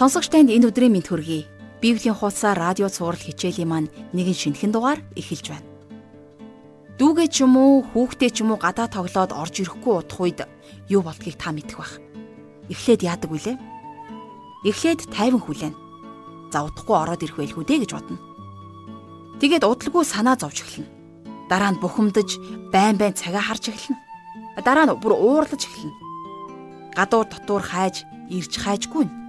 Сонсогч танд энэ өдрийн мэд хүргэе. Библийн хуудасаар радио цаурал хичээлийн маань нэгэн шинэхэн дугаар эхэлж байна. Дүүгээ ч юм уу, хүүхдээ ч юм уу гадаа тоглоод орж ирэхгүй удах үед юу болдгийг та мэдэх бах. Эхлээд яадаг вүлээ? Эхлээд тайван хүлээн. За удахгүй ороод ирэх байлгүй дээ гэж бодно. Тэгээд удалгүй санаа зовж эхэлнэ. Дараа нь бухимдаж, байн байн цагаа харж эхэлнэ. Дараа нь бүр уурлаж эхэлнэ. Гадуур дотуур хайж, ирж хайжгүй нь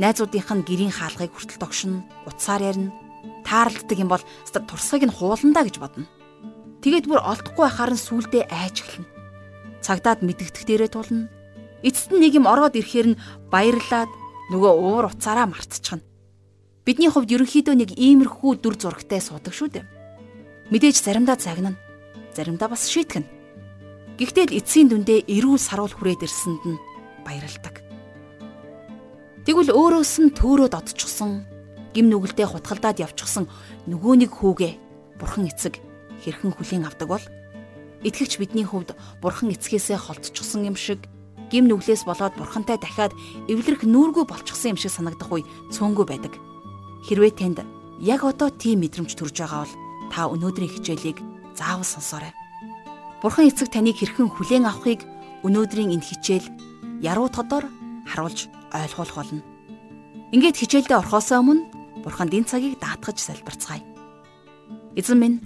найзуудынх нь гэрийн хаалгыг хүртэл тогшин, утсаар ярина. Таарлддаг юм бол турсгыг нь хууландаа гэж бодно. Тэгээд бүр олдохгүй байхаар нь сүулдэ айж эхэлнэ. Цагдаад мэдэгдэх дээрээ тулна. Эцэст нь нэг юм ороод ирэхээр нь баярлаад нөгөө уур уцаараа мартчихна. Бидний хувьд ерөнхийдөө нэг иймэрхүү дүр зурагтай суудаг шүү дээ. Мэдээж заримдаа загнана. Заримдаа бас шийтгэн. Гэхдээ л эцсийн дүндээ эрүүл саруул хүрээд ирсэнд нь баярлдаг. Тэгвэл өөрөөс нь төөрөө додчихсон, гим нүгэлтэд хутгалдаад явчихсан нөгөө нэг хүүгээ бурхан эцэг хэрхэн хүлээн авдаг бол итгэгч бидний хувьд бурхан эцгээсээ холтчихсон юм шиг гим нүглээс болоод бурхантай дахиад эвлэрэх нүүргүй болчихсон юм шиг санагдах үе цөөнгүй байдаг. Хэрвээ танд яг одоо тийм мэдрэмж төрж байгаа бол та өнөөдрийн хичээлийг заавал сонсоорой. Бурхан эцэг таныг хэрхэн хүлээн авахыг өнөөдрийн энэ хичээл яруу тодор харуулж ойлгуулах болно. Ингээд хичээлдээ орхосоо өмнө Бурханд энэ цагийг даатгаж залбирцгаая. Эзэн минь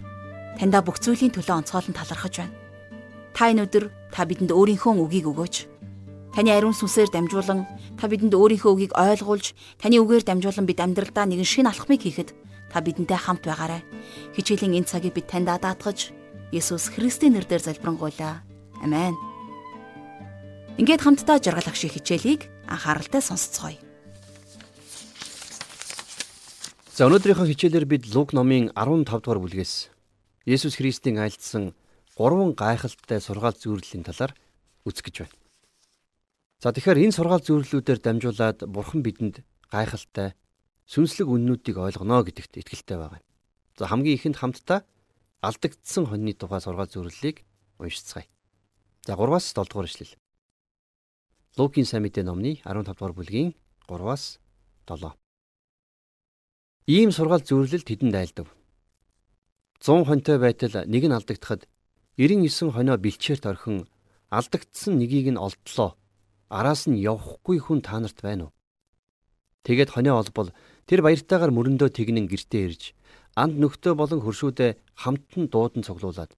таньда бүх зүйлийн төлөө онцгойлон талархаж байна. Та энэ өдөр та бидэнд өөрийнхөө үгийг өгөөч. Таны ариун сүнсээр дамжуулан та бидэнд өөрийнхөө үгийг ойлгуулж, таны үгээр дамжуулан бид амьдралдаа нэгэн шинэ алхмыг хийхэд та бидэнтэй хамт байгаарай. Хичээлийн энэ цагийг бид таньда даатгаж Есүс Христийн нэрээр залбирanгуйлаа. Амен. Ингээд хамтдаа жаргал ах шиг хичээлийг анхааралтай сонсцгоё. За өнөөдрийнхөө хичээлээр бид Лук номын 15 дугаар бүлгээс Есүс Христийн айлдсан гурван гайхалтай сургаал зөвлөлийн талаар үзэх гэж байна. За тэгэхээр энэ сургаал зөвлөлүүдээр дамжуулаад Бурхан бидэнд гайхалтай сүнслэг үннүүдийг ойлгоно гэдэгт итгэлтэй байгаа юм. За хамгийн ихэнд хамтдаа алдагдсан хоньны тухай сургаал зөвлөлийг уншицгаая. За 3-аас 7 дугаар ишлэл. Лукийн сайн мэдээ номны 15 дугаар бүлгийн 3-аас 7. Ийм сургаал зөвлөл тэдэнд айлдав. 100 хонтой байтал нэг нь алдагдахад 99 хонио бэлчээрт орхин алдагдсан нэгийг нь олдлоо. Араас нь явахгүй хүн та нарт байна уу? Тэгээд хонио олбол тэр баяртайгаар мөрөндөө тэгнэн гертээ ирж анд нөхдөө болон хөршүүдээ хамтан дуудан цуглуулад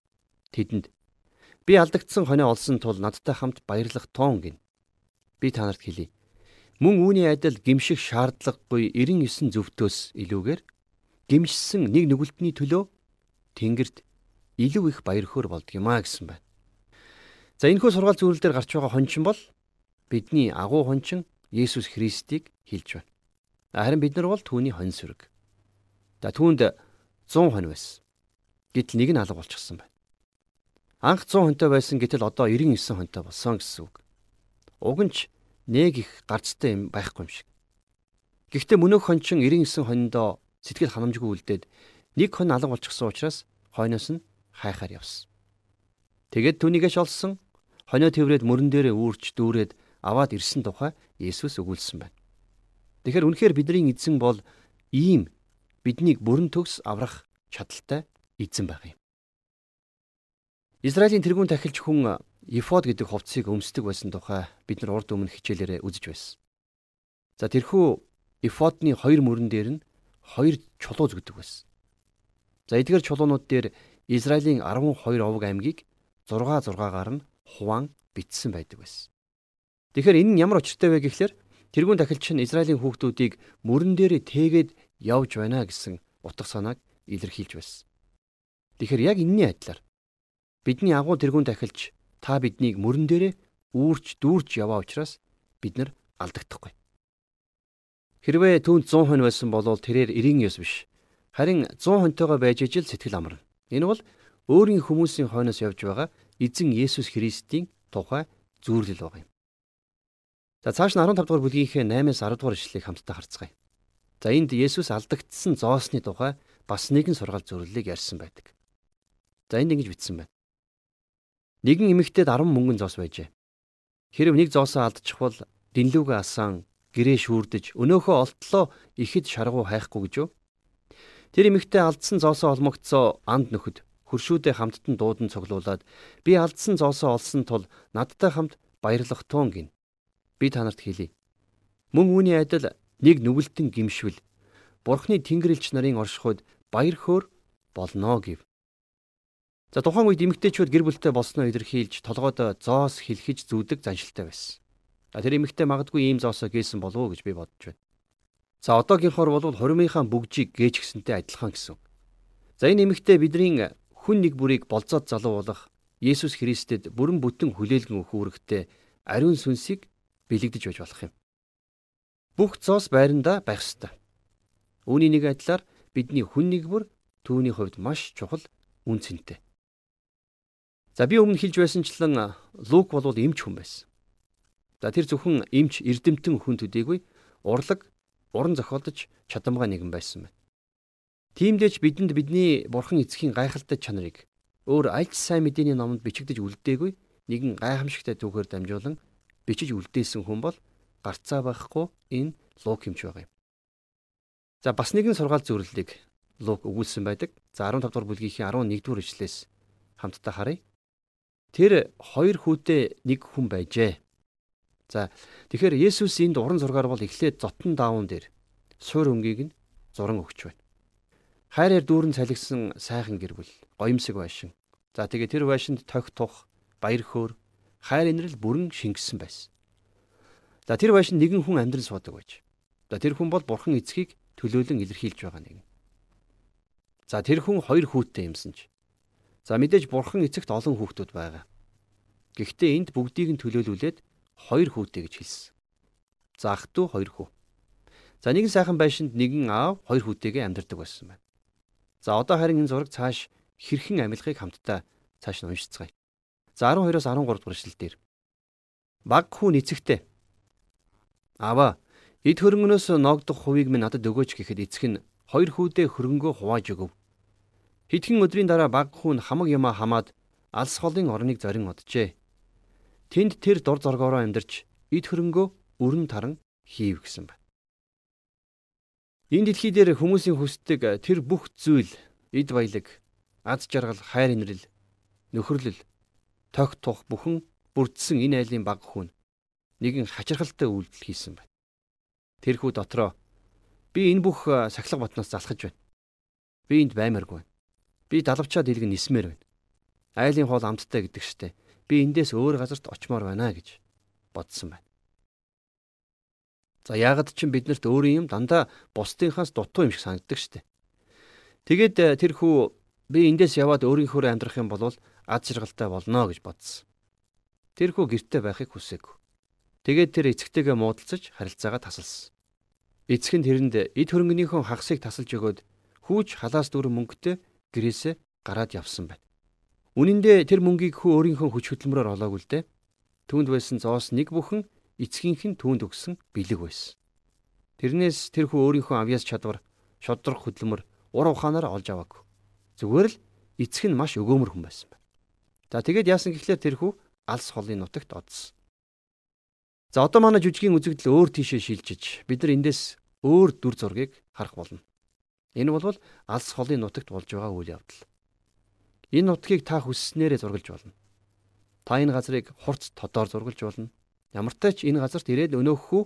тэдэнд би алдагдсан хонио олсон тул надтай хамт баярлах тоон гин би та нарт хэлье. Мөн үүний адил гимших шаардлагагүй 99 зөвтөөс илүүгээр гимшсэн нэг нүгэлтний төлөө Тэнгэрт илүү их баяр хөөр болдгиймаа гэсэн байна. За энэхүү сургаал дээр гарч байгаа хончин бол бидний агуу хончин Есүс Христийг хэлж байна. Харин бид нар бол түүний хон сүрэг. За түүнд 100 хон байсан. Гэтэл нэг нь алга болчихсон байна. Анх 100 хонтой байсан гэтэл одоо 99 хонтой болсон гэсэн үг. Уг нь ч нэг их гарцтай юм байхгүй юм шиг. Гэхдээ мөнөөх хончин 99 хониндоо сэтгэл ханамжгүй үлдээд нэг хон алга болчихсон учраас хойноос нь хайхаар явсан. Тэгээд түүнийгээш олсон хонио тэврээд мөрөн дээрээ үүрч дүүрээд аваад ирсэн тухай Есүс өгүүлсэн байна. Тэгэхээр үнэхээр бидний эзэн бол ийм биднийг бүрэн төгс аврах чадaltaй эзэн байх юм. Израилийн тэргүүн тахилч хүн Ефод гэдэг хувцсыг өмсдөг байсан тухай бид нар урд өмнө хичээлээрээ үзэж байсан. За тэрхүү Ефодны хоёр мөрөн дээр нь хоёр чулуу зүгдэг байсан. За эдгээр чулуунууд дээр Израилийн 12 овог аймгийг 6 6-гаар нь хуваан бичсэн байдаг байсан. Тэгэхээр энэ нь ямар учиртай вэ гэхлээр тэрүүн тахилч нь Израилийн хүүхдүүдийг мөрөн дээрээ тээгээд явж байна гэсэн утга санааг илэрхийлж байсан. Тэгэхээр яг энэний адилаар бидний агуу тэрүүн тахилч та биднийг мөрөн дээрээ үүрч дүүрч яваа учраас бид нар алдагдахгүй. Хэрвээ түүнд 100 хон байсан бол тэрээр 99 биш. Харин 100 хонтойгоо байж ижил сэтгэл амарна. Энэ бол өөрийн хүмүүсийн хойноос явж байгаа эзэн Есүс Христийн тухай зүйрлэл байгаа юм. За цааш нь 15 дугаар бүлгийнхээ 8-аас 10 дугаар ишлэгийг хамтдаа харцгаая. За энд Есүс алдагдсан зоосны тухай бас нэгэн сургаал зөвлөлийг ярьсан байдаг. За энд ингэж бичсэн байна. Нэгэн эмэгтэйд 10 мөнгөн зоос байжээ. Хэрв нэг зоосоо алдчих бол дэнлүүгээ асан гэрээ шүүрдэж өнөөхөө олтлоо ихэд шаргуу хайхгүй гэж юу? Тэр эмэгтэй алдсан зоосоо олмогцоо анд нөхөд хөршүүдээ хамттан дуудан цоглуулад би алдсан зоосоо олсон тул надтай хамт баярлах туун гин. Би танарт хэлье. Мөн үүний адил нэг нүгэлтэн гимшвэл Бурхны Тэнгэрлэгч нарын оршихуйд баяр хөөр болно гэв. За тухайн үед эмэгтэйчүүд гэр бүлтэй болсноо илэрхийлж толгойд зоос хэлхэж зүүдэг заншилтай байсан. Тэр эмэгтэй магадгүй ийм зоосоо гээсэн болов уу гэж би бодож байна. За одоогийнхоор бол хурмынхаа бүгжийг гээж гисэнтэй адилхан гэсэн. За энэ эмэгтэй бидний хүн нэг бүрийг болцоод залуу болох Есүс Христэд бүрэн бүтэн хүлээлгэн өгөх үүрэгтэй ариун сүнсийг бэлэгдэж байж болох юм. Бүх зоос байранда байх ёстой. Үүний нэг адилаар бидний хүн нэг бүр түүний хувьд маш чухал үн цэнтэй. За би өмнө хэлж байсанчлан Лук бол эмч хүн байсан. За тэр зөвхөн эмч эрдэмтэн хүн төдийгүй урлаг уран зохиолдож чадамгай нэгэн байсан байна. Тиймдээч бидэнд бидний бурхан эцгийн гайхалтай чанарыг өөр аль ч сайн мэдээний номонд бичигдэж үлдээгүй нэгэн гайхамшигтай түүхээр дамжуулан бичиж үлдээсэн хүн бол гарцаа байхгүй энэ Лук хэмч байгаа юм. За бас нэгэн сургаал зөвлөлийг Лук өгүүлсэн байдаг. За 15 дугаар бүлгийн 11 дугаар ишлээс хамтдаа харъя. Тэр хоёр хүүтэй нэг хүн байжээ. За тэгэхээр Есүс энд уран зургаар бол эхлээд зотон даавн дээр суур өнгийг нь зуран өгч байна. Хайраар дүүрэн цалигсан сайхан гэр бүл, гоёмсог байшин. За тэгээ тэр байшинд тохь тух, баяр хөөр, хайр инрэл бүрэн шингэсэн байсан. За тэр байшинд нэгэн хүн амьдран суудаг байж. За тэр хүн бол бурхан эцгийг төлөөлөн илэрхийлж байгаа нэг. За тэр хүн хоёр хүүтэй юмсан ч. За мэдээж бурхан эцэгт олон хүүхдүүд байгаа. Гэхдээ энд бүгдийг нь төлөөлүүлээд хоёр хүүтэй гэж хэлсэн. За ах トゥ хоёр хүү. За нэгэн сайхан байшинд нэгэн аав хоёр хүүтэйгээ амьдардаг байсан байна. За одоо харин энэ зураг цааш хэрхэн амилахыг хамтдаа цааш нь уншицгаая. За 12-оос 13 дугаар эшлэлдэр баг хүн эцэгтэй. Аваа Эд хөрөнгнөөс ногдох хувийг минь надад өгөөч гэхэд эцэг нь хоёр хүүдээ хөрөнгөө хувааж өгөв. Хэдхэн өдрийн дараа баг хүн хамаг юмаа хамаад алс холын орныг зорин оджээ. Тэнд тэр дур зоргоороо амьдарч эд хөрөнгөө өрн таран хийв гэсэн байна. Энэ дэлхий дээр хүмүүсийн хүсдэг тэр бүх зүйл эд баялаг, аз жаргал, хайр инрэл, нөхөрлөл, тогт тух бүхэн бүрдсэн энэ айлын баг хүн нэгэн хачирхалтай үйлдэл хийсэн байна. Тэрхүү дотроо би энэ бүх сахилга ботноос залхаж байна. Би энд баймааргүй байна. Би далавчаад илгэн нисмээр байна. Айлын хоол амттай гэдэг штэ. Би эндээс өөр газарт очимоор байна гэж бодсон байна. За яагаад ч биднэрт өөрийн юм дандаа бусдынхаас дутуу юм шиг санагддаг штэ. Тэгээд тэр хүү би эндээс яваад өөрийнхөө амьдрах юм бол аз жаргалтай болно гэж бодсон. Тэр хүү гэртээ байхыг хүсээгүй. Тэгээд тэр эцэгтэйгээ муудалцаж харилцаагаа тасалсан. Эцэг нь тэрэнд эд хөрөнгөнийхөө хагасыг тасалж өгөөд хүүч халаас дүүрэн мөнгөтэй гэрээсээ гараад явсан байна. Үнэн дээр тэр мөнгийг хүү өөрийнхөө хүч хөдөлмөрөөр олоогүй л дээ. Түүнд байсан зоос нэг бүхэн эцгийнх нь түүнд өгсөн бэлэг байсан. Тэрнээс тэр хүү өөрийнхөө авьяас чадвар, шодрох хөдөлмөр, ур ухаанаар олж аваагүй. Зүгээр л эцэг нь маш өгөөмөр хүн байсан байна. За тэгээд яасан гэхлээр тэр хүү алс холын нутагт одсон. За одоо манай жүжигийн үзэгдэл өөр тийшээ шилжиж бид нар эндээс өөр дүр зургийг харах болно. Энэ бол алс холын нутагт болж байгаа үйл явдал. Энэ нутгийг та хүсснээрээ зургалж болно. Та энэ газрыг хурц тодоор зургалж болно. Ямартай ч энэ газарт ирээд өнөөхөө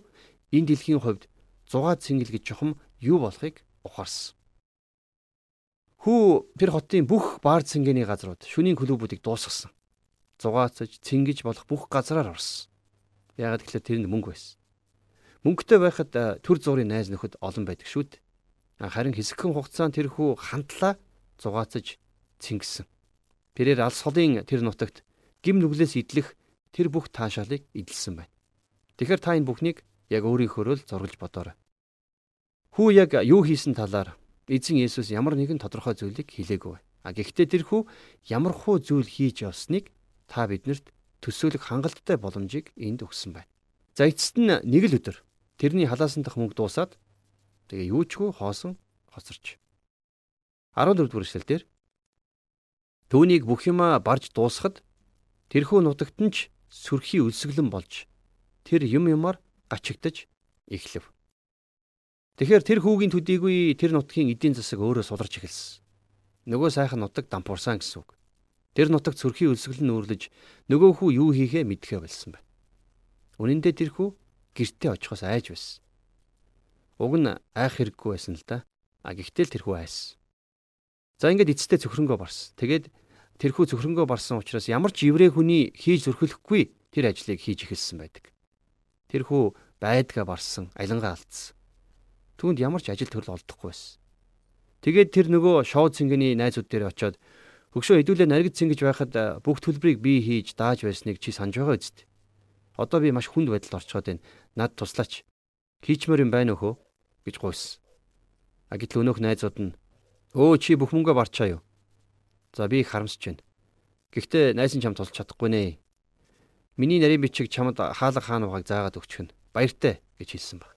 энэ дэлхийн хувьд зугаа цэнгэл гэж чухам юу болохыг ухаарсан. Хүү тэр хотын бүх баар цэнгэний газрууд шүнийн клубүүдийг дуусгасан. Зугаацж цэнгэж болох бүх газраар орсон. Яагаад гэвэл тэрэнд мөнгө байсан. Мөнгөтэй байхад төр зургийн найз нөхөд олон байдаг шүү дээ. Харин хэсэгхэн хугацаанд тэрхүү хандлаа зугаацаж цэнгсэн. Тэрээр алс холын тэр нутагт гим нүглээс идэлх тэр бүх таашаалыг эдэлсэн байна. Тэгэхээр та энэ бүхнийг яг өөрийнхөө л зургалж бодоорой. Хүү яг юу хийсэн талаар эзэн Есүс ямар нэгэн тодорхой зүйлийг хэлээгүй. А гэхдээ тэр хүү ямар хуу зүйл хийж явсныг та биднэрт төсөөлөх хангалттай боломжийг энд өгсөн байна. За эцэст нь нэг л өдөр тэрний халаасан дах мөнгө дуусаад тэгээ юучгүй хоосон хоцорч. 14 дугаар эшлэл дээр түүнийг бүх юма барж дуусахад тэрхүү нутагт нь ч сүрхий өлсгөлэн болж тэр юм юмар гачигдаж эхлэв. Тэгэхээр тэр хүүгийн төдийгүй тэр нутгийн эдийн засаг өөрөө суларч эхэлсэн. Нөгөө сайхан нутаг дампуурсан гэсэн үг. Тэр нутаг цөрхийн өлсгөл нь үүрлэж нөгөө хүү юу хийхээ мэдхээ болсон байна. Үнэн дээр тэр хүү гэртээ очихоос айж байсан. Уг нь айх хэрэггүй байсан л да. А гэхдээ л тэр хүү айсан. За ингээд эцэстээ цөхрөнгөө барсан. Тэгээд тэр хүү цөхрөнгөө барсан учраас ямар ч еврей хүний хийж зөрхөлөхгүй тэр ажлыг хийж эхэлсэн байдаг. Тэр хүү байдгаа барсан, алингаа алдсан түүнд ямар ч ажил төрөл олдохгүй байсан. Тэгээд тэр нөгөө шоу цэнгэний найзууд дээр очиод хөгшөө хэдүүлээ наргид цэнгэж байхад бүх төлбөрийг би хийж дааж байсныг чи санаж байгаа үст. Одоо би маш хүнд байдалд орчоод байна. Над туслаач. Хийчмээр юм байна өхөө гэж гуйсан. А гэтэл өнөөх найзууд нь өө чи бүх мөнгөө барчаа юу? За би их харамсаж байна. Гэхдээ найз нь чам тулж чадахгүй нэ. Миний нарийн бичиг чамд хаалга хаан угааг заагаад өгчих нь. Баяртай гэж хэлсэн баг.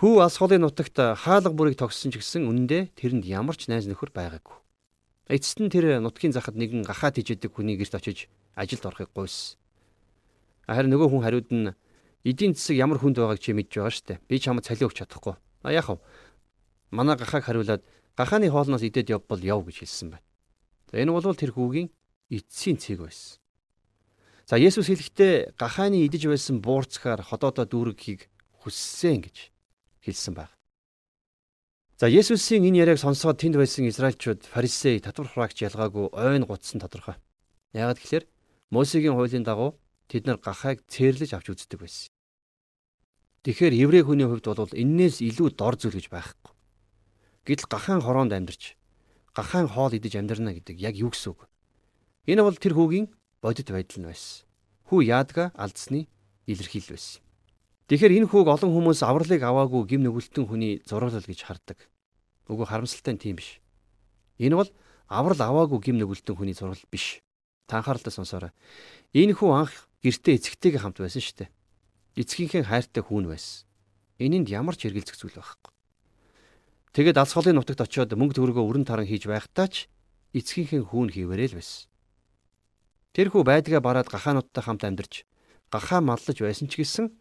Хүү алс холын нутагт хаалга бүрийг тогссон ч гэсэн үнэндээ тэрэнд ямар ч найз нөхөр байгаагүй. Эцэст нь тэр нутгийн захад нэгэн гахаад ижидэг хүний гэрт очиж ажилд орохыг гуйсан. Харин нөгөө хүн хариуд нь эдийн засаг ямар хүнд байгааг чи мэдж байгаа штэ. Би чамд цалин өгч чадахгүй. А яах вэ? Манай гахааг хариулаад гахааны хоолноос идээд явбал яв гэж хэлсэн байна. За энэ бол тэр хүүгийн эцсийн цэг байсан. За Есүс хэлэхдээ гахааны идэж байсан буурцгаар ходоодоо дүүргэхийг хүссэн гэж хэлсэн байна. За Есүсийн энэ яриаг сонсоод тэнд байсан Израильчууд фарисей татвар хураагч ялгаагүй ойн гутсан тодорхой. Яагаад гэхээр Мосегийн хуулийн дагуу тэд нар гахайг цээрлэж авч үздэг байсан. Тэгэхээр еврей хүний хувьд бол эннээс илүү дор зүйл гэж байхгүй. Гэтэл гахаан хороонд амьдарч гахаан хоол идэж амьдрна гэдэг яг юу гэсэн үг? Энэ бол тэр хүүгийн бодит байдал нь байсан. Хүү яадга алдсны илэрхийлэл байсан. Тэгэхээр энэ хүүг олон хүмүүс авралыг аваагүй гим нүгэлтэн хүний зураглал гэж хардаг. Үгүй харамсалтай нь тийм биш. Энэ бол аврал аваагүй гим нүгэлтэн хүний зураглал биш. Та анхааралтай сонсоорой. Энэ хүү анх гэртээ эцэгтэйгээ хамт байсан шүү дээ. Эцгийнхээ хайртай хүүн байсан. Энэнд ямар ч эргэлзэх зүйл байхгүй. Тэгэд алс холын нутагт очиод мөнгө төгрөгөө өрн таран хийж байхдаа ч эцгийнхээ хүүн хийвэрэл байсан. Тэр хүү байдгаа бараад гахаануудтай хамт амьдарч гахаа маллаж байсан ч гэсэн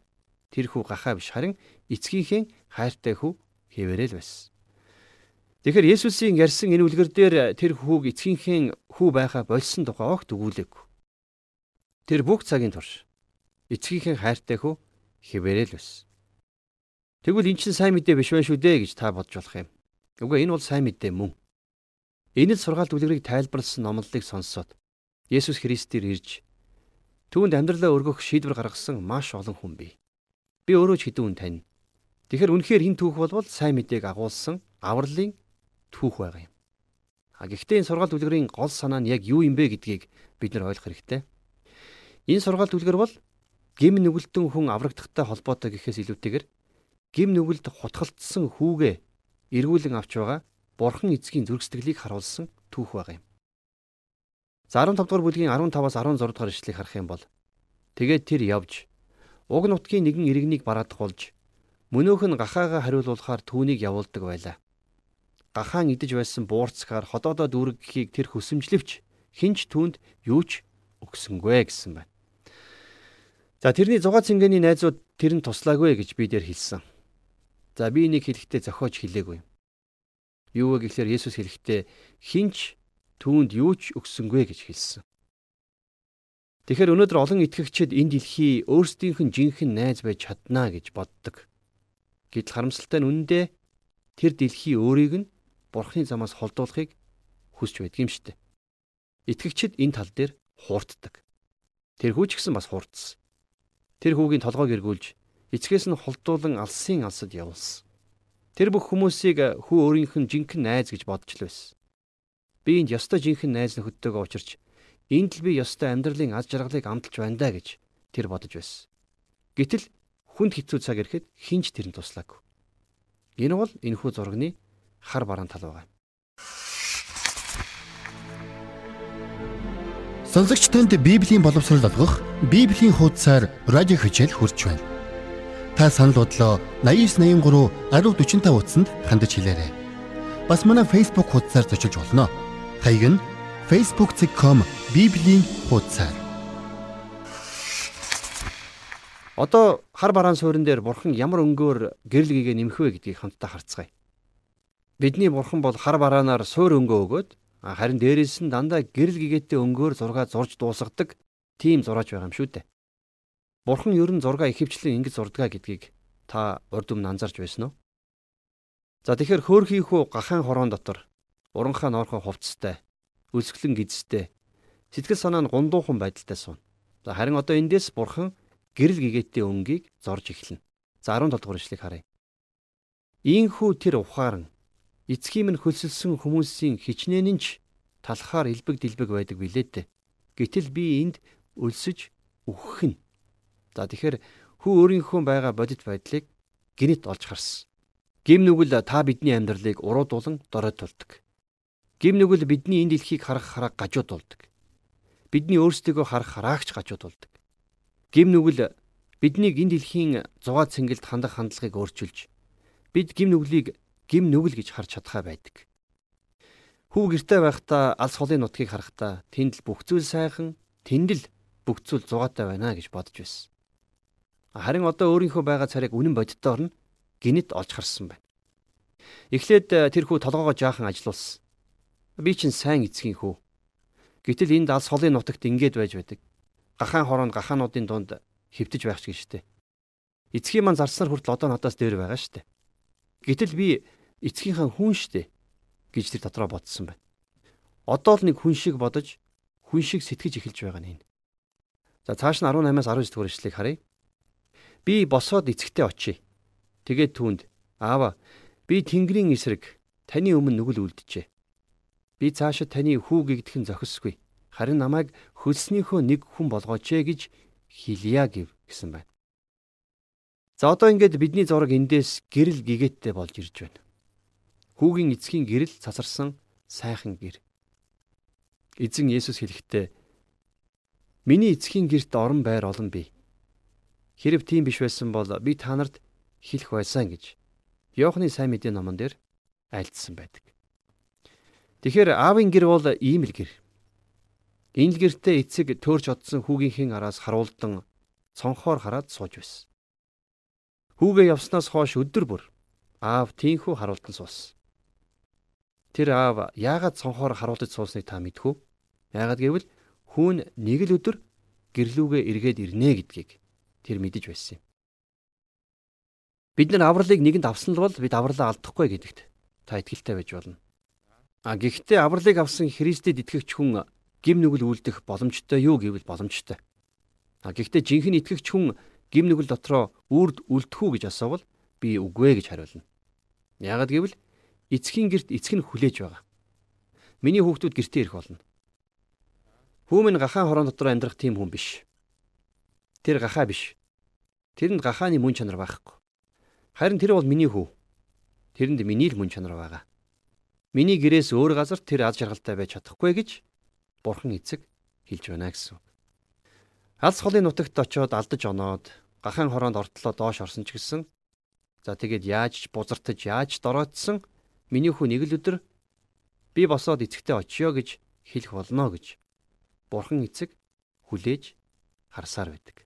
тэр хүү гахаа биш харин эцгийнхээ хайртай хүү хэвээрэл байсан. Тэгэхээр Есүсийн ярьсан энэ үлгэр дээр тэр хүүг эцгийнхээ хүү байхаа болсон тухай огт өгүүлээгүй. Тэр бүх цагийн турш эцгийнхээ хайртай хүү хэвээрэл байсан. Тэгвэл эн чинь сайн мэдээ биш байх шүү дээ гэж та бодж болох юм. Үгүй энэ бол сайн мэдээ мөн. Энэ л сургаалт үлгэрийг тайлбарласан номлолыг сонсоод Есүс Христээр ирж түүнд амьдралаа өргөх шийдвэр гаргасан маш олон хүн бий. Би өөрөө ч хэдэн хүн тань. Тэгэхээр үнэхээр энэ түүх болвол сайн мэдээг агуулсан авралын түүх байгаа юм. А гэхдээ энэ сургаалт үлгэрийн гол санаа нь яг юу юм бэ гэдгийг бид нар ойлгох хэрэгтэй. Энэ сургаалт үлгэр бол гим нүгэлтэн хүн аврагдахтай холбоотой гэхээс илүүтэйгээр гим нүгэлд хутгалтсан хүүгээ эргүүлэн авч байгаа бурхан эцгийн зүрх сэтгэлийг харуулсан түүх байгаа юм. За 15 дугаар бүлгийн 15-аас 16 дугаар ишлэгийг харах юм бол тэгээд тэр явж уг нутгийн нэгэн иргэнийг бараадах болж мөнөөх нь гахаага хариулуулахаар түүнийг явуулдаг байлаа. Гахаан идэж байсан буурцгаар ходоодоо дүүргэхийг тэр хөсөмжлөвч хинч түүнд юу ч өгсөнгүй гэсэн байна. За тэрний зугаа цэнгэний найзууд тэр нь туслаагүй гэж би дээр хэлсэн. За би энийг хэлэхдээ зохиож хэлээгүй. Юу вэ гэхээр Есүс хэлэхдээ хинч түүнд юу ч өгсөнгүй гэж хэлсэн. Тэгэхээр өнөөдөр олон итгэгчид энэ дэлхий өөрсдийнх нь жинхэнэ найз байж чаднаа гэж боддог. Гэтэл харамсалтай нь үндэ тэр дэлхий өөрийг нь бурхны замаас холдуулахыг хүсч байдаг юм штэ. Итгэгчид энэ тал дээр хуурддаг. Тэр хүү ч гэсэн бас хуурдсан. Тэр хүүгийн толгойг эргүүлж эцгээс нь холдуулан алсын алсад явуулсан. Тэр бүх хүмүүсийг хүү өөрийнх нь жинхэнэ найз гэж бодж л байсан. Би энд ёстой жинхэнэ найз нөхөдтэйгээ уулзч Энд л би ёстой амьдралын аз жаргалыг амталж байна даа гэж тэр бодож байсан. Гэтэл хүнд хэцүү цаг ирэхэд хинч тэрэнд туслаагүй. Энэ бол энэхүү зурагны хар бараан тал байгаа. Сонсогч танд Библийн боловсрол олгох Библийн хуудасаар радио хичээл хурж байна. Та санал бодлоо 8983 1045 утсанд хандаж хэлээрэй. Бас манай Facebook хуудасаар зочилж болно. Хаяг нь facebook.com библийн хуудасаар. Одоо хар бараан суурин дээр бурхан ямар өнгөөр гэрэл гээгээ нэмэх вэ гэдгийг хамтдаа харцгаая. Бидний бурхан бол хар бараанаар суур өнгөө өгөөд харин дээрээс нь дандаа гэрэл гэгээтэй өнгөөр зураг зурж дуусгадаг тийм зураач байгаа юм шүү дээ. Бурхан ер нь зураг ихэвчлэн ингэж зурдгаа гэдгийг та урд өмнө анзаарч байсан уу? За тэгэхээр хөөрхийхүү гахаан хороон дотор уранхаа ноорхон хувцастай, өсгөлэн гизтэй, сэтгэл санаа нь гундуухан байдалтай суун. За харин одоо эндээс бурхан гэрэл гэгээтэй өнгийг зорж эхэлнэ. За 17 дугаар ишлэгийг харъя. Ийхүү тэр ухаан эцгийн минь хөлсөлсөн хүмүүсийн хичнээн нь ч талхаар илбэг дилбэг байдаг билээ дээ. Гэтэл би энд өлсөж үхэх нь. За тэгэхээр хүү өөрийнхөө байгаа бодит байдлыг гинэт олж харсан. Гим нүгэл та бидний амьдралыг уруудулан дорой тулдаг. Гим нүгэл бидний энэ дэлхийг харах хараа гажууд болдог. Бидний өөрсдийгөө харах хараагч гажууд болдог. Гим нүгэл биднийг энэ дэлхийн зугаа цэнгэлд хандах хандлагыг өөрчилж бид гим нүглийг гим нүгэл гэж харж чадхаа байдаг. Хүү гэртээ байхдаа алс холын нутгийг харахтаа тэнд л бүх зүйл сайхан, тэнд л бүх зүйл зугаатай байна гэж бодож байсан. Харин одоо өөрийнхөө байгаа царайг үнэн бодиттой орно гинэт олж харсан байна. Эхлээд э, тэр хүү толгоогоо жаахан ажилуулсан. Би чинь сайн эцгийн хүү. Гэтэл энд алс холын нутагт ингэж байж байдаг. Гахаан хороонд гахаануудын дунд хөвтөж байх ч гэжтэй. Эцгийн маань зарснаар хүртэл одоо надаас дээр байгаа штэ. Гэтэл би эцгийнхаа хүн штэ гэж тэр дотроо бодсон байна. Одоо л нэг хүн шиг бодож хүн шиг сэтгэж эхэлж байгаа нь энэ. За цааш нь 18-аас 19 дугаар ишлэгийг харъя. Би босоод эцэгтэй очие. Тэгээд түүнд аава би Тэнгэрийн эсрэг таны өмнө нүгэл үлджээ. Би цаашид таны хүү гэгдхэн зохисгүй. Харин намайг хөлснийхөө нэг хүн болгооч ээ гэж хэлье гэв гэсэн байна. За одоо ингээд бидний зураг эндээс гэрэл гэгэттэй болж ирж байна. Хүүгийн эцгийн гэрэл цасарсан сайхан гэр. Эзэн Есүс хэлэхдээ Миний эцгийн герт орон байр олон бий. Хэрв тийм биш байсан бол би та нарт хэлэх байсан гэж Иохны сайн мэдээ номон дээр айлдсан байдаг. Тэгэхээр аавын гэр бол ийм л гэр. Энэ л гэртээ эцэг төөрч одсон хүүгийнхээ араас харуулдан цонхоор хараад сууж байсан. Хүүгээ явснаас хойш өдөр бүр аав тийхүү харуулдан суусан. Тэр аав яагаад цонхоор харуулж суусныг та мэдхүү? Яагаад гэвэл хүүн нэг л өдөр гэрлүүгээ эргээд ирнэ гэдгийг тэр мэдэж байсан юм. Бид нар авралыг нэгэнд авсан л бол бид авралаа алдахгүй гэдэгт та итгэлтэй байж болно. А гэхдээ авралыг авсан Христэд итгэгч хүн гим нүгэл үлдэх боломжтой юу гэвэл боломжтой. А гэхдээ жинхэнэ итгэгч хүн гим нүгэл дотроо үрд үлдэх үү гэж асуувал би үгүй гэж хариулна. Яагад гэвэл эцгийн герт эцэг нь хүлээж байгаа. Миний хүүхдүүд гэртээ ирэх болно. Хүүмэн гахаан хорон дотор амьдрах тийм хүн биш. Тэр гахаа биш. Тэрэнд гахааны мөн чанар байхгүй. Харин тэр бол миний хүү. Тэрэнд миний л мөн чанар байгаа. Миний гэрээс өөр газар тэр аз жаргалтай байж чадахгүй гэж Бурхан эцэг хэлж байна гэсэн. Алс холын нутагт очиод алдаж оноод гахаан хороонд ортлоо доош орсон ч гэсэн за тэгээд яаж ч бузартаж яаж дороодсон миний хүү нэг л өдөр би босоод эцэгтэй очиё гэж хэлэх болно гэж Бурхан эцэг хүлээж харсаар байдаг.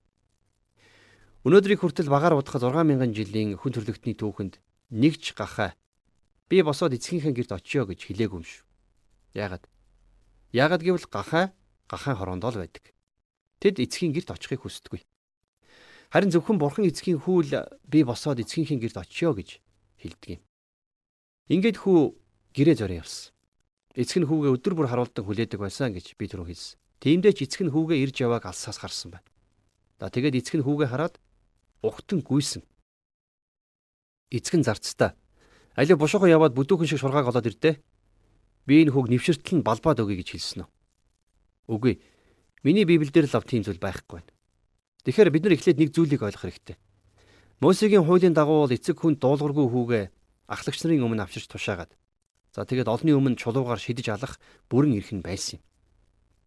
Өнөөдрийг хүртэл багаар удахад 6000 жилийн хүн төрлөختний түүхэнд нэгч гахаа би босоод эцгийнхээ гэрт очиё гэж хэлээгүй юм шүү. Яагаад? Яагаад гэвэл гахаа гахаан хороонд л байдаг. Тэд эцгийн гэрт очихыг хүсдэггүй. Харин зөвхөн бурхан эцгийн хүл би босоод эцгийнхээ гэрт очиё гэж хэлдэг юм. Ингээд хүү гэрээ зорин явсан. Эцэг нь хүүгээ өдөр бүр харуулдаг хүлээдэг байсан гэж би түрүү хэлсэн. Тиймдээ ч эцэг нь хүүгээ ирж явааг алсаас харсан байна. За тэгээд эцэг нь хүүгээ хараад ухтан гүйсэн. Эцэг нь зарцтай. Алив бушуухан яваад бүдүүхэн шиг шургааг олоод ирдээ. Би энэ хүүг нэвширтэл нь балбаад өгье гэж хэлсэн үү? Үгүй. Миний библиэлд л ав тийм зүйл байхгүй байна. Тэгэхээр бид нар эхлээд нэг зүйлийг ойлгох хэрэгтэй. Мосегийн хуулийн дагуу эцэг хүн дуулуургүй хүүгээ ахлагч нарын өмнө авчирч тушаагаад за тэгээд олонний өмнө чулуугаар шидэж алах бүрэн эрх нь байсан юм.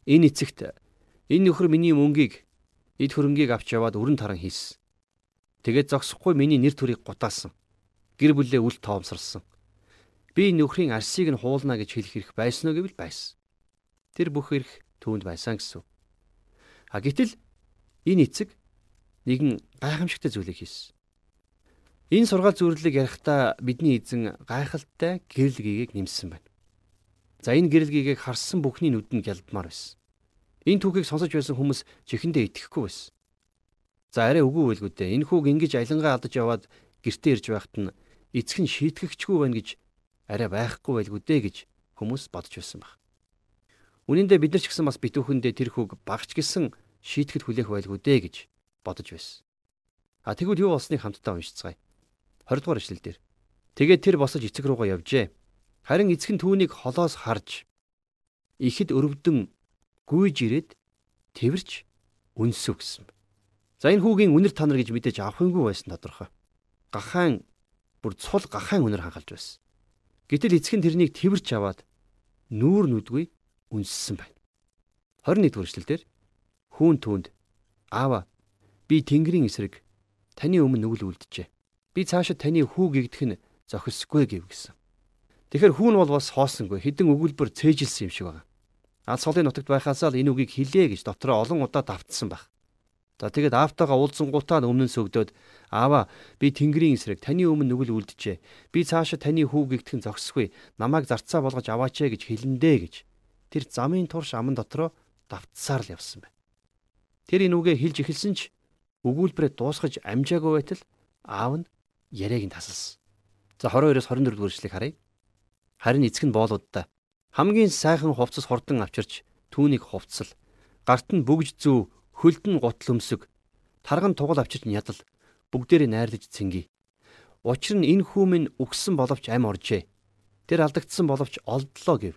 Энэ эцэгт энэ нөхөр миний мөнгийг эд хөрөнгийг авч яваад өрн таран хийсэн. Тэгээд зогсохгүй миний нэр төрийг гутаасан. Гэр бүлээ үл тоомсорсон. Би нөхрийн арсыг нь хуулна гэж хэлэх хэрэг байсан уу гэвэл байсан. Тэр бүх эрх түүнд байсан гэсэн. А гэтэл энэ эцэг нэгэн гайхамшигтай зүйлийг хийсэн. Энэ сургаал зөвлөлийг ярихдаа бидний эзэн гайхалтай гэрэлгийг нэмсэн байна. За энэ гэрэлгийг харсан бүхний нүд нь гялдмаар байсан. Энэ түүхийг сонсож байсан хүмүүс чихэндээ итгэхгүй байсан. За арай үгүй байлгүй дээ. Энэ хүүг ингэж алингаа алдаж яваад гэртээ ирж байхад нь эцэг нь шийтгэгчгүй байна гэж арай байхгүй байлгүй дээ гэж хүмүүс бодож байсан баг. Үнэн дээр бид нар ч гэсэн бас битүүхэндээ тэр хүүг багч гисэн шийтгэд хүлээх байлгүй дээ гэж бодож байсан. А тэгвэл юу болсныг хамтдаа уншицгаая. 20 дугаар эшлэл дээр. Тэгээд тэр босож эцэг руугаа явжээ. Харин эцэг нь түүнийг холоос харж ихэд өрөвдөн гүйж ирээд тэрч үнсв гэсэн. За энэ хүүгийн үнэр танар гэж мэдээж авахынгүй байсан тодорхой. Гахаан бүр цул гахаан үнэр хангалж байсан. Гэтэл эцэг нь тэрнийг тэрч аваад нүүр нүдгүй үнссэн байна. 21 дугаар эшлэлдэр хүүн түүнд аава би Тэнгэрийн эсрэг таны өмнө нүгэл үлджээ. Би цаашид таны хүү гэгдэх нь зохисгүй гэв гэсэн. Тэгэхээр хүүн бол бас хоосонгүй хідэн өгүүлбэр цээжилсэн юм шиг байна. Алс холын нутагт байхаасаа л энэ үгийг хэлээ гэж дотроо олон удаа давтсан баг. За тэгээд аавтайгаа уулзсангуудаа өмнө сөгдөөд аава би Тэнгэрийн эсрэг таны өмнө нүгэл үлджээ. Би цаашаа таны хүү гэгдэх нь зохисгүй. Намайг зарцаа болгож аваач ээ гэж хэлэндэ гэж тэр замын турш аман дотроо давтсаар л явсан байна. Тэр энэ үгээ хэлж эхэлсэн ч өгүүлбэрээ дуусгаж амжаагүй байтал аав нь яриаг нь тасалсан. За 22-оос 24 дугаар эшлэгийг харъя. Харин эцэг нь боолуудаа хамгийн сайхан хувцас хурдан авчирч түүнийг хувцсал гарт нь бүгж зүү хөлд нь гутал өмсөг тарган тугал авчирч ядал бүгдээрээ найрлаж цэнги. Учир нь энэ хүүмэн үгсэн боловч ам оржээ. Тэр алдагдсан боловч олдлоо гэв.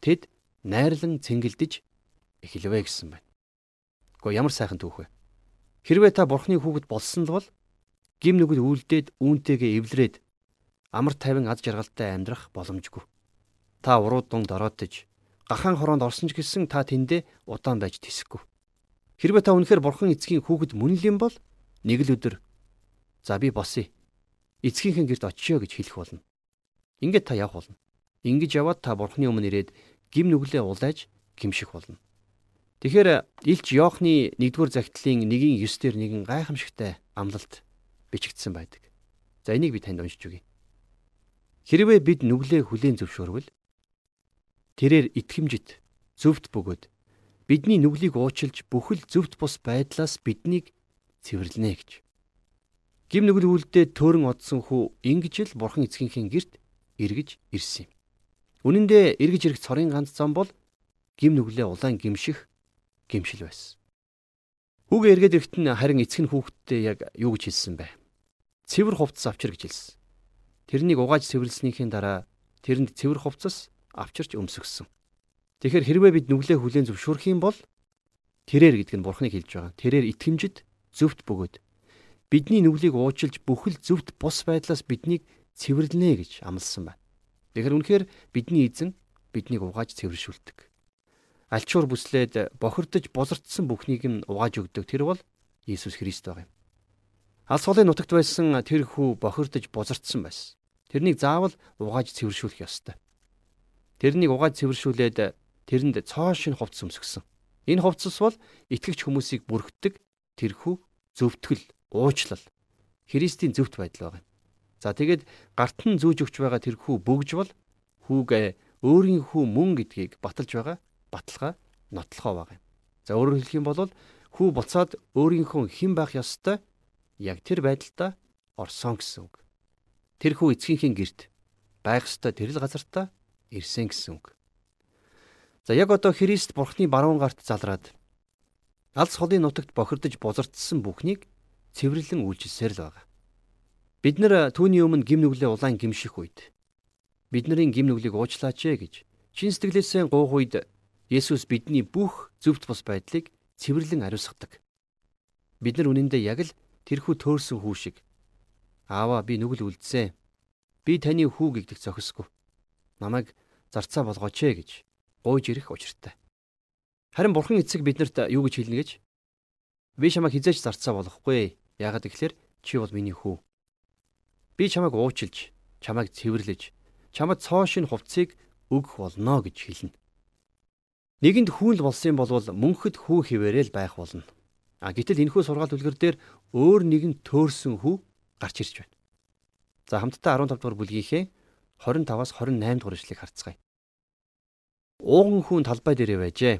Тэд найрлан цэнгэлдэж эхэлвэ гэсэн байна. Гэхдээ ямар сайхан түүх вэ? Хэрвээ та бурхны хүүхэд болсон л бол гим нүгэл үлдээд үүнтэйгээ эвлэрээд амар тайван аз жаргалтай амьдрах боломжгүй. Та уруу дунд ороодож гахаан хороонд орсон ч гэсэн та тэндээ удаан байж тэсэхгүй. Хэрвээ та үнэхээр бурхан эцгийн хүүхэд мөн л юм бол нэг л өдөр за би босъё. Эцгийнхээ гэрт очиё гэж хэлэх болно. Ингээд та явах болно. Ингэж яваад та бурхны өмнө ирээд гим нүглээ улайж гимших болно. Тэгэхээр Илч Йоохны 1-р загтлын 1-ийн 9-дэр нэгэн гайхамшигтай амлалт бичигдсэн байдаг. За энийг би танд уншиж өгье. Хэрвээ бид нүглээ хүлээн зөвшөөрвөл тэрээр итгэмжит зөвхт бөгөөд бидний нүглийг уучлж бүхэл зөвхт бус байдлаас биднийг цэвэрлэнэ гэж. Гим нүгэл үлдээ төөрөн одсон хүү ингэж л бурхан эцгийнхээ герт эргэж ирсэн юм. Үнэн дээр эргэж ирэх цорын ганц зам бол гим нүглээ улаан гимших гимшил байсан. Хүүгээ эргээд ирэхэд нь харин эцэг нь хүүхдтэй яг юу гэж хэлсэн бэ? Цэвэр хувцас авчир гэж хэлсэн. Тэрнийг угааж цэвэрлснийхээ дараа тэрэнд цэвэр хувцас авчирч өмсгсөн. Тэгэхээр хэрвээ бид нүглээ хүлээн зөвшөөрөх юм бол тэрээр гэдэг нь бурхныг хэлж байгаа. Тэрээр итгэмжид зөвхт бөгөөд бидний нүглийг уучлж бүхэл зөвхт бус байдлаас биднийг цэвэрлэнэ гэж амласан байна. Тэгэхээр үнэхээр бидний эзэн биднийг угааж цэвэршүүлдэг. Альчуур бүслээд бохирдож бузардсан бүхнийг нь угааж өгдөг тэр бол Иесус Христ байгаа юм. Алс холын нутагт байсан тэр хүү бохирдож бузардсан байсан. Тэрнийг заавал угааж цэвэршүүлэх ёстой. Тэрнийг угааж цэвэршүүлээд тэрэнд цоо шин хувцас өмсгсөн. Энэ хувцас бол итгэгч хүмүүсийг бүрхдэг тэрхүү зөвтгөл, уучлал, Христийн зөвхт байдал байгаа юм. За тэгээд гарт нь зүүж өгч байгаа тэр хүү бөгж бол хүүгээ өөрийн хүү мөн гэдгийг баталж байгаа баталгаа нотлохоо байгаа юм. За өөрөөр хэлэх юм бол хүү буцаад өөрийнхөө хэн байх ёстой яг тэр байдалтай орсон гэсэн үг. Тэр хүү эцгийнхээ герт байх ёстой тэрл газартаа ирсэн гэсэн үг. За яг одоо Христ Бурхны баруун гарт залраад алс холын нутагт бохирдож бузардсан бүхнийг цэвэрлэн үйлчилсээр л байгаа. Бид нэр түүний өмнө гим нүглээ улаан гимших үед бидний гим нүглийг уучлаач ээ гэж чин сэтгэлээсээ гуух үед Есүс бидний бүх зөвхт бус байдлыг цэвэрлэн ариусгадаг. Бид нар үнэндээ яг л тэрхүү төөрсөн хүү шиг Аава би нүгэл үлдсэн. Би таны хүү гэгдэх зохисгүй. Намайг зарцаа болгооч ээ гэж гуйж ирэх учиртай. Харин бурхан эцэг биднэрт юу гэж хэлнэ гэж? Би чамайг хизээж зарцаа болгохгүй. Яагаад гэвэл чи бол миний хүү. Би чамайг уучилж, чамайг цэвэрлэж, чамд цоо шин хувцсыг өгөх болно гэж хэлнэ. Нэгэнд хүүл болсон бол мөнхөд хүү хിവэрэл байх болно. А гэтэл энэхүү сургаалт үлгэр дээр өөр нэгэн төөрсөн хүү гарч ирж байна. За хамтдаа 15 дугаар бүлгийнхээ 25-аас 28 дугаар ишлэгийг харцгаая. Ууган хүн талбай дээрээ байжээ.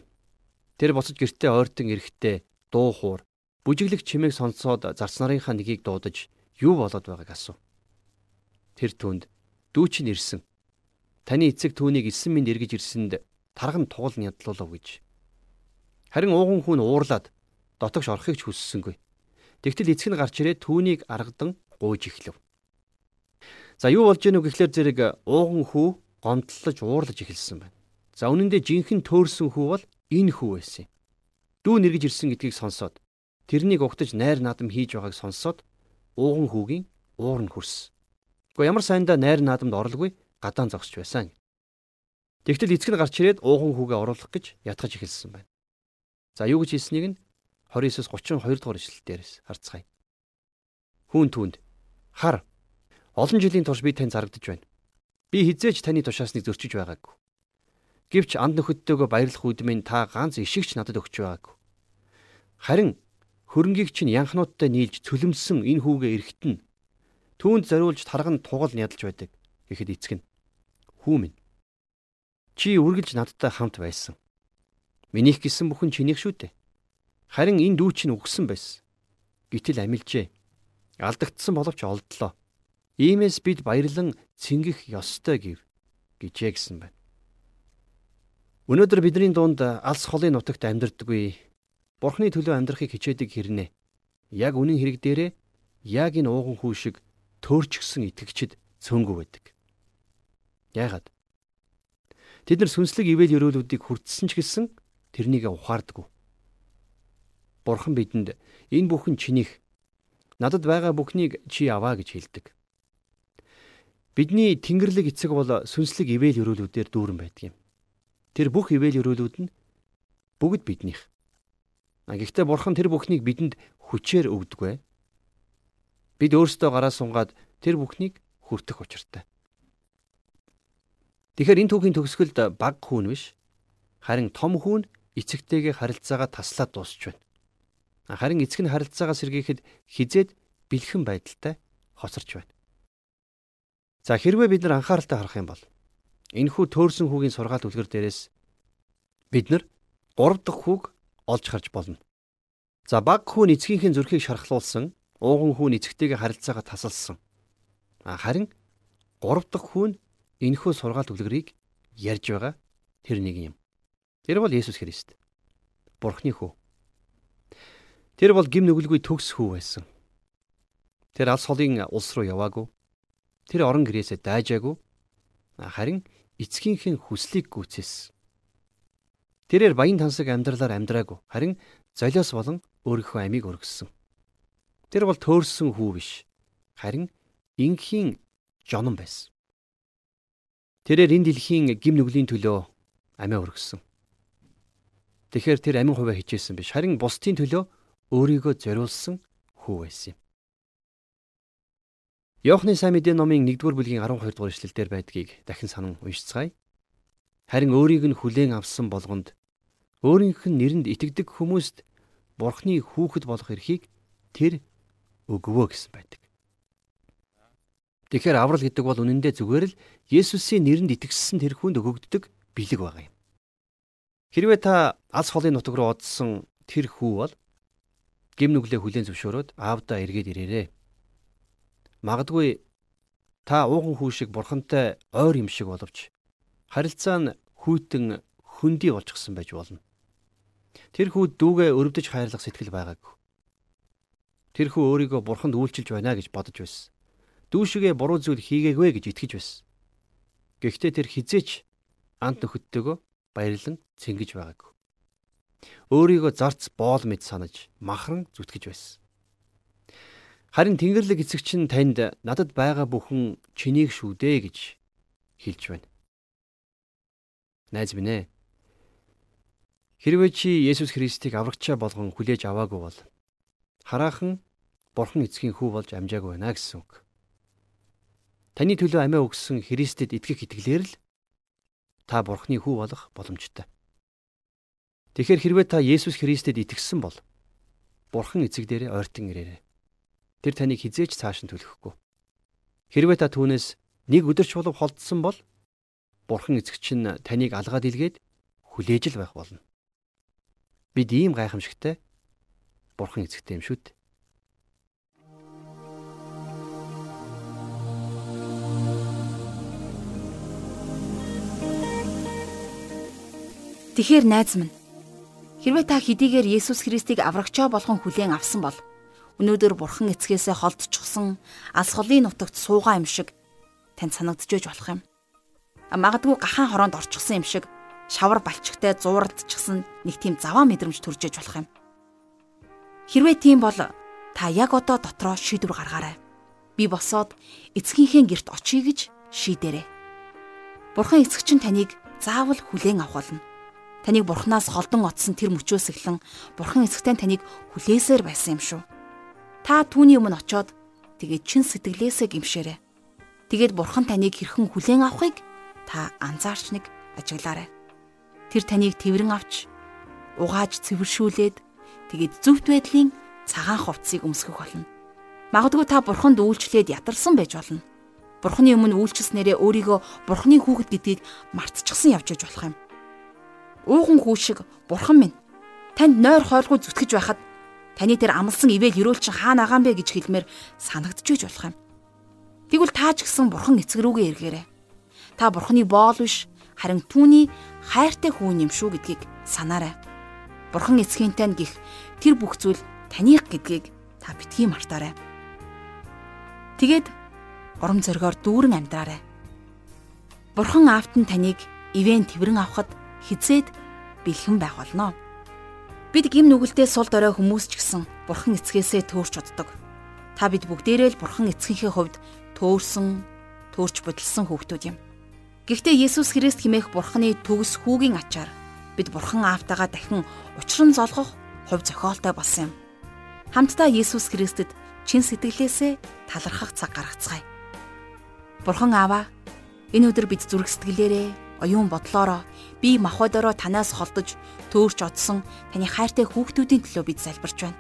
Тэр боцож гертээ ойртон эрэхтэй дуу хуур бүжиглэг чимээг сонсоод зарц нарынхаа нэгийг дуудаж юу болоод байгааг асуув. Тэр түнд дүү чинь ирсэн. Таны эцэг түүнийг эссэн минь эргэж ирсэнд тарган тугал нь ядлуулав гэж. Харин ууган хүн уурлаад дотогш орохыг ч хүссэнгүй. Тэгтэл эцэг нь гарч ирээд түүнийг аргадан гуйж эхлэв. За юу болж гэнэ вэ гэхлээр зэрэг ууган хүү гомдлож уурлаж эхэлсэн байна. За үнэн дээр жинхэнэ төөрсөн хүү бол энэ хүү байсан юм. Дүү нэргэж ирсэн гэдгийг сонсоод тэрнийг угтаж найр наадам хийж байгааг сонсоод ууган хүүгийн уур нь хүрсэн. Гэхдээ ямар сайндаа найр наадамд орлоггүй гадаан зогсож байсан. Тэгтэл эцэг нь гарч ирээд ууган хүүгээ оруулах гэж ятгаж эхэлсэн байна. За юу гэж хэлснийг нь 29-с 32 дугаар ишлэл дээрээс харцгаая. Хүүн түнд хар олон жилийн турш би тань зарагдж байна. Би хизээч таны тушаасныг зөрчиж байгаагүй. Гэвч анд нөхөдтэйгөө баярлах үед минь та ганц ишигч надад өгч байгаагүй. Харин хөрөнгийг чинь янхнуудтай нийлж цөлмсөн энэ хүүгээ эрэхтэн түүнд зориулж тарган тугал нядалж байдаг гэхэд эцэг нь хүү минь чи үргэлж надтай хамт байсан. Минийх гисэн бүхэн чинийх шүү дээ. Харин энэ дүү чинь үгсэн байсан. Гэтэл амилжээ. Алдагдсан боловч олдлоо. Иймээс бид баярлан цэнгэх ёстой гэв гэжээ гэсэн байна. Өнөөдөр бидний дунд алс холын нутагт амьдардаггүй Бурхны төлөө амьдрахыг хичээдэг хэрнээ. Яг үнэн хэрэг дээрээ яг энэ ууган хүү шиг төөрчгсөн итгэгчд цөөнгөө байдаг. Яагаад? Тэд нар сүнслэг ивэл өрөөлүүдийг хүртсэн ч гэсэн тэрнийг ухаардаггүй. Бурхан бидэнд энэ бүхэн чинийх надад байгаа бүхнийг чи аваа гэж хэлдэг. Бидний Тэнгэрлэг эцэг бол сүнслэг ивэл өрөөлүүдээр дүүрэн байдаг юм. Тэр бүх ивэл өрөөлүүд нь бүгд биднийх. Гэхдээ бурхан тэр бүхнийг бидэнд хүчээр өгдөг. Бид өөрсдөө гараа сунгаад тэр бүхнийг хүртэх учиртай. Тэгэхээр энэ түүхийн төгсгөлд баг хүүн биш харин том хүүн эцэгтэйгээ харилцаагаа таслаад дуусч байна. Харин эцэг нь харилцаагаа сэргийхэд хизээд бэлхэн байдалтай хоцорч байна. За хэрвээ бид нар анхааралтай харах юм бол Энэхүү төөрсөн хүүгийн сургаалт үлгэр дээрээс бид нар 3 дахь хүүг олж харж болно. За баг хүн эцгийнхээ зүрхийг шархлуулсан, ууган хүн эцэгтэйгээ харилцаагаа тасалсан. Харин 3 дахь хүн энэхүү сургаалт үлгэрийг ярьж байгаа тэр нэг юм. Тэр бол Есүс Христ. Бурхны хүү. Тэр бол гим нүгэлгүй төгс хүү байсан. Тэр алс холын улс руу яваагүй. Тэр орон гэрээсээ дайжаагүй. Харин эцгийнхээ хүслийг гүйцээсэн. Тэрээр баян тансаг амьдралаар амьдраагүй. Харин золиос болон өөрийнхөө амийг өргөссөн. Тэр бол төөрсөн хүү биш. Харин инхийн жонон байсан. Тэрээр энэ дэлхийн гим нүглийн төлөө амиа өргөссөн. Тэгэхээр тэр амин хувиа хичээсэн биш. Харин бусдын төлөө өөрийгөө зориулсан хүү байсан юм. Иохны сайн мэдээ номын 1-р бүлгийн 12 дугаар эшлэлдэр байдгийг дахин санан уншицгаая. Харин өөрийг нь хүлээн авсан болгонд өөрийнх нь нэрэнд итгэдэг хүмүүст Бурхны хүүхэд болох эрхийг тэр өгвөө гэсэн байдаг. Тэгэхээр аврал гэдэг бол үнэндээ зүгээр л Есүсийн нэрэнд итгэсэн тэр хүнд өгөгддөг бэлэг байгаа юм. Хэрвээ та алс холын нутаг руу одсон тэр хүү бол гим нүглээ хүлээн зөвшөөрөөд аавдаа эргээд ирээрээ Магадгүй та ууган хүү шиг бурхантай ойр юм шиг боловч харилцаа нь хүйтэн хөндөй болчихсон байж болно. Тэр хүү дүүгээ өрөвдөж хайрлах сэтгэл байгаагүй. Тэр хүү өөрийгөө бурханд үйлчилж байна гэж бодож байсан. Дүүшигээ буруу зүйл хийгээгүй гэж итгэж байсан. Гэхдээ тэр хизээч ант нөхөдтэйгөө баярлан цэнгэж байгаагүй. Өөрийгөө зарц боол мэд санаж махран зүтгэж байсан. Харин Тэнгэрлэг эцэг чинь танд надад байгаа бүхэн чинийг шүү дээ гэж хэлж байна. Найз минь ээ. Хэрвээ чи Есүс Христийг аврагчаа болгон хүлээж аваагүй бол хараахан Бурхан эцгийн хүү болж амжаагүй байна гэсэн үг. Таны төлөө амиа өгсөн Христэд итгэх итгэлээр л та Бурханы хүү болох боломжтой. Тэгэхээр хэрвээ та Есүс Христэд итгэсэн бол Бурхан эцэг дээрээ ойртон ирээрэй. Тэр таныг хизээж цааш нь төлөхгүй. Хэрвээ та түүнээс нэг өдөрч болов холдсон бол Бурхан эцэг чинь таныг алгаад илгээд хүлээж л байх болно. Бид ийм гайхамшигтай Бурхан эцэгтэй юм шүү дээ. Тэгэхээр найз минь хэрвээ та хэдийгээр Есүс Христийг аврагчаа болгон хүлээн авсан бол өнөөдөр Бурхан эцгээсээ холдчихсон алс холын нутагт суугаа юм шиг танд санагдчихж болох юм. Магадгүй гахаан хороонд орчихсон юм шиг шавар балчигтай зуурдчихсан нэг тийм заваа мэдрэмж төржиж болох юм. Хэрвээ тийм бол та яг одоо дотроо шийдвэр гаргаарай. Би босоод эцгийнхээ герт очие гэж шийдээрэй. Бурхан эцэг чинь таныг заавал хүлээн авах болно Таныг бурхнаас холдон отсон тэр мөчөөс эхлэн бурхан эцэгтэй таныг хүлээсээр байсан юм шүү. Та түүний өмнө очоод тэгээд чин сэтгэлээсээ гимшээрэй. Тэгээд бурхан таныг хэрхэн хүлээн авахыг та анзаарч нэг ажиглаарай. Тэр таныг тэрэн авч угааж цэвэршүүлээд тэгээд зөвхт байдлын цагаан хувцсыг өмсгөх болно. Магадгүй та бурханд үйлчлээд ядарсан байж болно. Бурханы өмнө үйлчлснээрээ өөрийгөө бурханы хүүхэд гэдгийг мартчихсан явж иж болох юм ууган хүү шиг бурхан минь танд нойр хоолгүй зүтгэж байхад таны тэр амлсан ивэл өрөөлчин хаана агаан бэ гэж хэлмээр санагдчихж болох юм. Тэгвэл та ч гэсэн бурхан эцэг рүүгээ эргээрэй. Та бурханы боол биш харин түүний хайртай хүн юм шүү гэдгийг санаарай. Бурхан эцгийн тань гих тэр бүх зүйл таних гэдгийг та битгий мартаарай. Тэгээд урам зоригоор дүүрэн амьдраарай. Бурхан аавт нь таныг ивэн тэрэн авахд хизээд бэлхэн байх болно. Бид гим нүгэлтэй сул дорой хүмүүс ч гэсэн бурхан эцгээсээ төөрч уддаг. Та бид бүгдээрээ л бурхан эцгийнхээ хувьд төөрсөн, төөрч бодолсон хүүхдүүд юм. Гэхдээ Есүс Христ химээх бурханы төгс хүүгийн ачаар бид бурхан аавтайгаа дахин учран золгох хувь зохиолтой болсон юм. Хамтдаа Есүс Христэд чин сэтгэлээсээ талархах цаг гаргацгаая. Бурхан ааваа энэ өдөр бид зүрх сэтгэлээрээ оюун бодлороо би махбодороо танаас холдож төөрч одсон таны хайртай хүүхдүүдийн төлөө бид залбирч байна.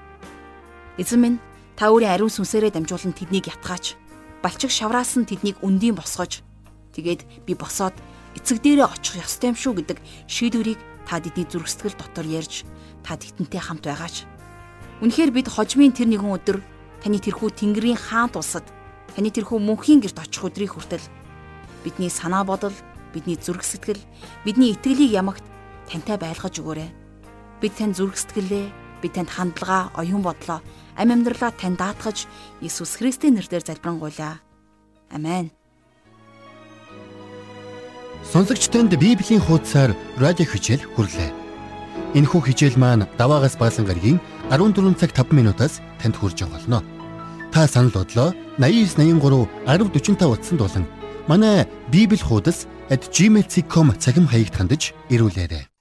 Эзэн минь та өөрийн ариун сүнсээрээ дамжуулан тэднийг ятгаач. Балчиг шавраас нь тэднийг өндийн босгож тэгээд би босоод эцэг дээрээ очих ёстой юм шүү гэдэг шийдвэрийг та тэдний зүрх сэтгэл дотор ярьж та тэтэнтэй хамт байгаач. Үнэхээр бид хожмын тэр нэгэн өдөр таны тэрхүү Тэнгэрийн хаант улсад таны тэрхүү мөнхийн герт очих өдрийг хүртэл бидний санаа бодол бидний зүрх сэтгэл, бидний итгэлийг ямагт тантай байлгаж өгөөрэй. Бид тань зүрх сэтгэлээ, бид танд хандлага, оюун бодлоо, амь амьдралаа тань даатгаж Иесус Христийн нэрээр залбирanгуйлаа. Амен. Сонсогч танд Библийн хуудасаар радио хичээл хүрлээ. Энэхүү хичээл маань даваагаас баасан гарагийн 14 цаг 5 минутаас танд хүрж байгаа болно. Та санал бодлоо 8983 1045 утсанд болон манай Библи хуудас @gmail.com цахим хаягт хандаж ирүүлээрэй.